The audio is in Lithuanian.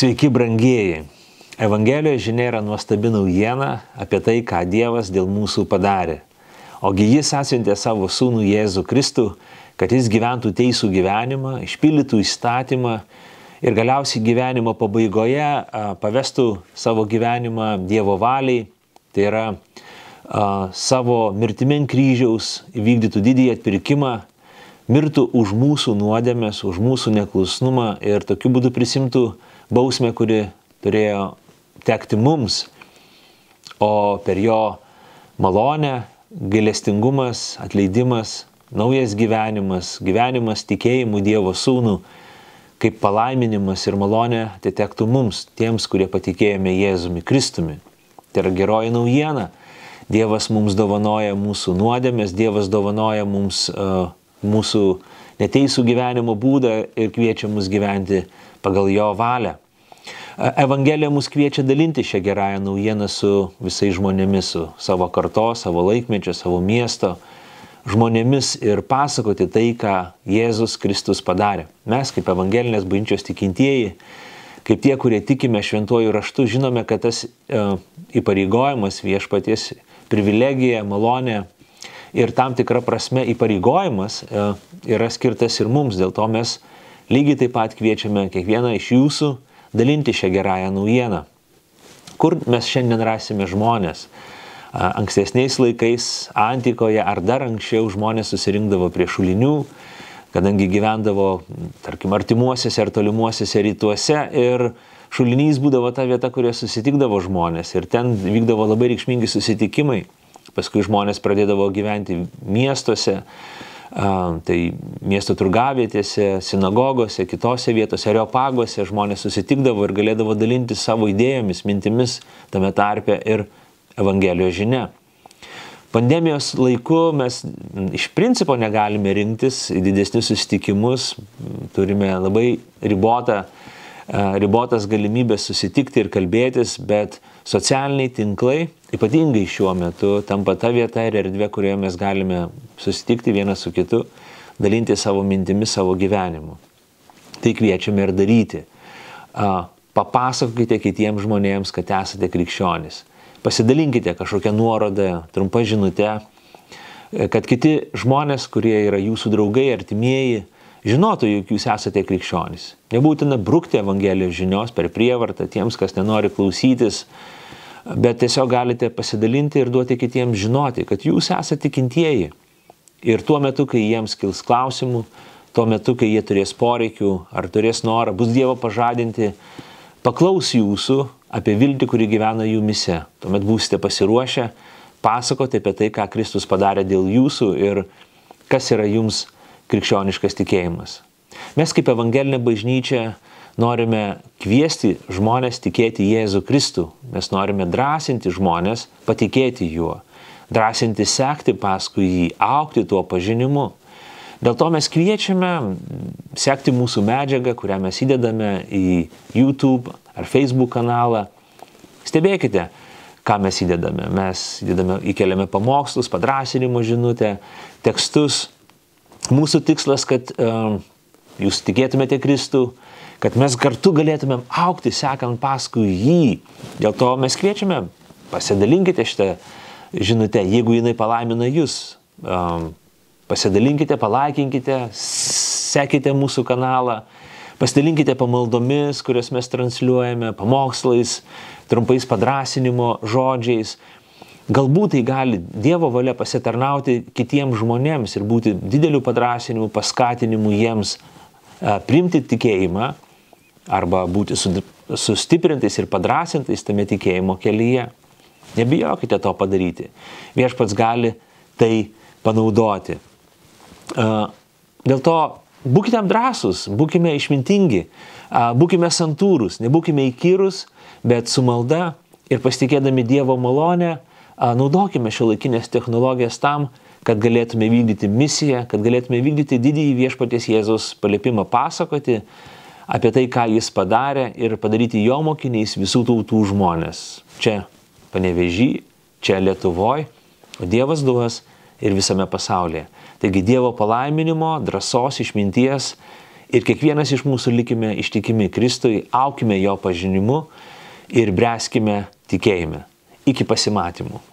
Sveiki, brangieji. Evangelijos žinia yra nuostabi naujiena apie tai, ką Dievas dėl mūsų padarė. Ogi Jis atsiuntė savo sūnų Jėzų Kristų, kad Jis gyventų teisų gyvenimą, išpildytų įstatymą ir galiausiai gyvenimo pabaigoje pavestų savo gyvenimą Dievo valiai, tai yra savo mirtimin kryžiaus įvykdytų didįjį atpirkimą, mirtų už mūsų nuodėmės, už mūsų neklusnumą ir tokiu būdu prisimtų bausmę, kuri turėjo tekti mums, o per jo malonę, gailestingumas, atleidimas, naujas gyvenimas, gyvenimas tikėjimu Dievo sūnų, kaip palaiminimas ir malonė atitektų mums, tiems, kurie patikėjome Jėzumi Kristumi. Tai yra geroji naujiena. Dievas mums dovanoja mūsų nuodėmės, Dievas dovanoja mums uh, mūsų neteisų gyvenimo būdą ir kviečia mus gyventi pagal jo valią. Evangelija mus kviečia dalinti šią gerąją naujieną su visais žmonėmis, su savo karto, savo laikmečio, savo miesto žmonėmis ir pasakoti tai, ką Jėzus Kristus padarė. Mes kaip evangelinės bažnyčios tikintieji, kaip tie, kurie tikime šventuoju raštu, žinome, kad tas e, įpareigojimas viešpaties privilegija, malonė ir tam tikra prasme įpareigojimas e, yra skirtas ir mums. Dėl to mes lygiai taip pat kviečiame kiekvieną iš jūsų dalinti šią gerąją naujieną. Kur mes šiandien rasime žmonės? Ankstesniais laikais, antikoje ar dar anksčiau žmonės susirinkdavo prie šulinių, kadangi gyvendavo, tarkim, artimuosiuose ar tolimuosiuose rytuose ir šulinys būdavo ta vieta, kurioje susitikdavo žmonės ir ten vykdavo labai reikšmingi susitikimai. Paskui žmonės pradėdavo gyventi miestuose, tai miesto turgavietėse, sinagogose, kitose vietose, areopagose žmonės susitikdavo ir galėdavo dalinti savo idėjomis, mintimis tame tarpe ir Evangelijos žinia. Pandemijos laiku mes iš principo negalime rinktis į didesnius susitikimus, turime labai ribotą, ribotas galimybės susitikti ir kalbėtis, bet socialiniai tinklai ypatingai šiuo metu tampa ta vieta ir erdvė, kurioje mes galime susitikti vienas su kitu, dalinti savo mintimis, savo gyvenimu. Tai kviečiame ir daryti. Papasakokite kitiems žmonėms, kad esate krikščionis. Pasidalinkite kažkokią nuorodą, trumpą žinutę, kad kiti žmonės, kurie yra jūsų draugai, artimieji, žinotų, jog jūs esate krikščionis. Nebūtina brukti Evangelijos žinios per prievartą tiems, kas nenori klausytis, bet tiesiog galite pasidalinti ir duoti kitiems žinoti, kad jūs esate tikintieji. Ir tuo metu, kai jiems kils klausimų, tuo metu, kai jie turės poreikių ar turės norą, bus Dievo pažadinti, paklaus jūsų apie viltį, kuri gyvena jumise. Tuomet būsite pasiruošę pasakoti apie tai, ką Kristus padarė dėl jūsų ir kas yra jums krikščioniškas tikėjimas. Mes kaip evangelinė bažnyčia norime kviesti žmonės tikėti Jėzų Kristų. Mes norime drąsinti žmonės patikėti juo, drąsinti sekti paskui jį, aukti tuo pažinimu. Dėl to mes kviečiame sekti mūsų medžiagą, kurią mes įdedame į YouTube ar Facebook kanalą. Stebėkite, ką mes įdedame. Mes įdedame, įkeliame pamokslus, padrasinimo žinutę, tekstus. Mūsų tikslas, kad uh, jūs tikėtumėte Kristų, kad mes kartu galėtumėm aukti sekant paskui jį. Dėl to mes kviečiame, pasidalinkite šitą žinutę, jeigu jinai palaimina jūs. Um, pasidalinkite, palaikinkite, sekite mūsų kanalą, pasidalinkite pamaldomis, kurias mes transliuojame, pamokslais, trumpais padrasinimo žodžiais. Galbūt tai gali Dievo valia pasitarnauti kitiems žmonėms ir būti dideliu padrasinimu, paskatinimu jiems priimti tikėjimą arba būti sustiprintais ir padrasintais tame tikėjimo kelyje. Nebijokite to padaryti. Viešpats gali tai panaudoti. Dėl to būkite drąsūs, būkime išmintingi, būkime santūrus, nebūkime įkyrus, bet su malda ir pasitikėdami Dievo malonę, naudokime šio laikinės technologijas tam, kad galėtume vykdyti misiją, kad galėtume vykdyti didįjį viešpaties Jėzus paliepimą pasakoti, apie tai, ką jis padarė ir padaryti jo mokiniais visų tautų žmonės. Čia panevežy, čia Lietuvoje, o Dievas duos ir visame pasaulyje. Taigi Dievo palaiminimo, drąsos, išminties ir kiekvienas iš mūsų likime ištikimi Kristui, aukime jo pažinimu ir bręskime tikėjime. Iki pasimatymų.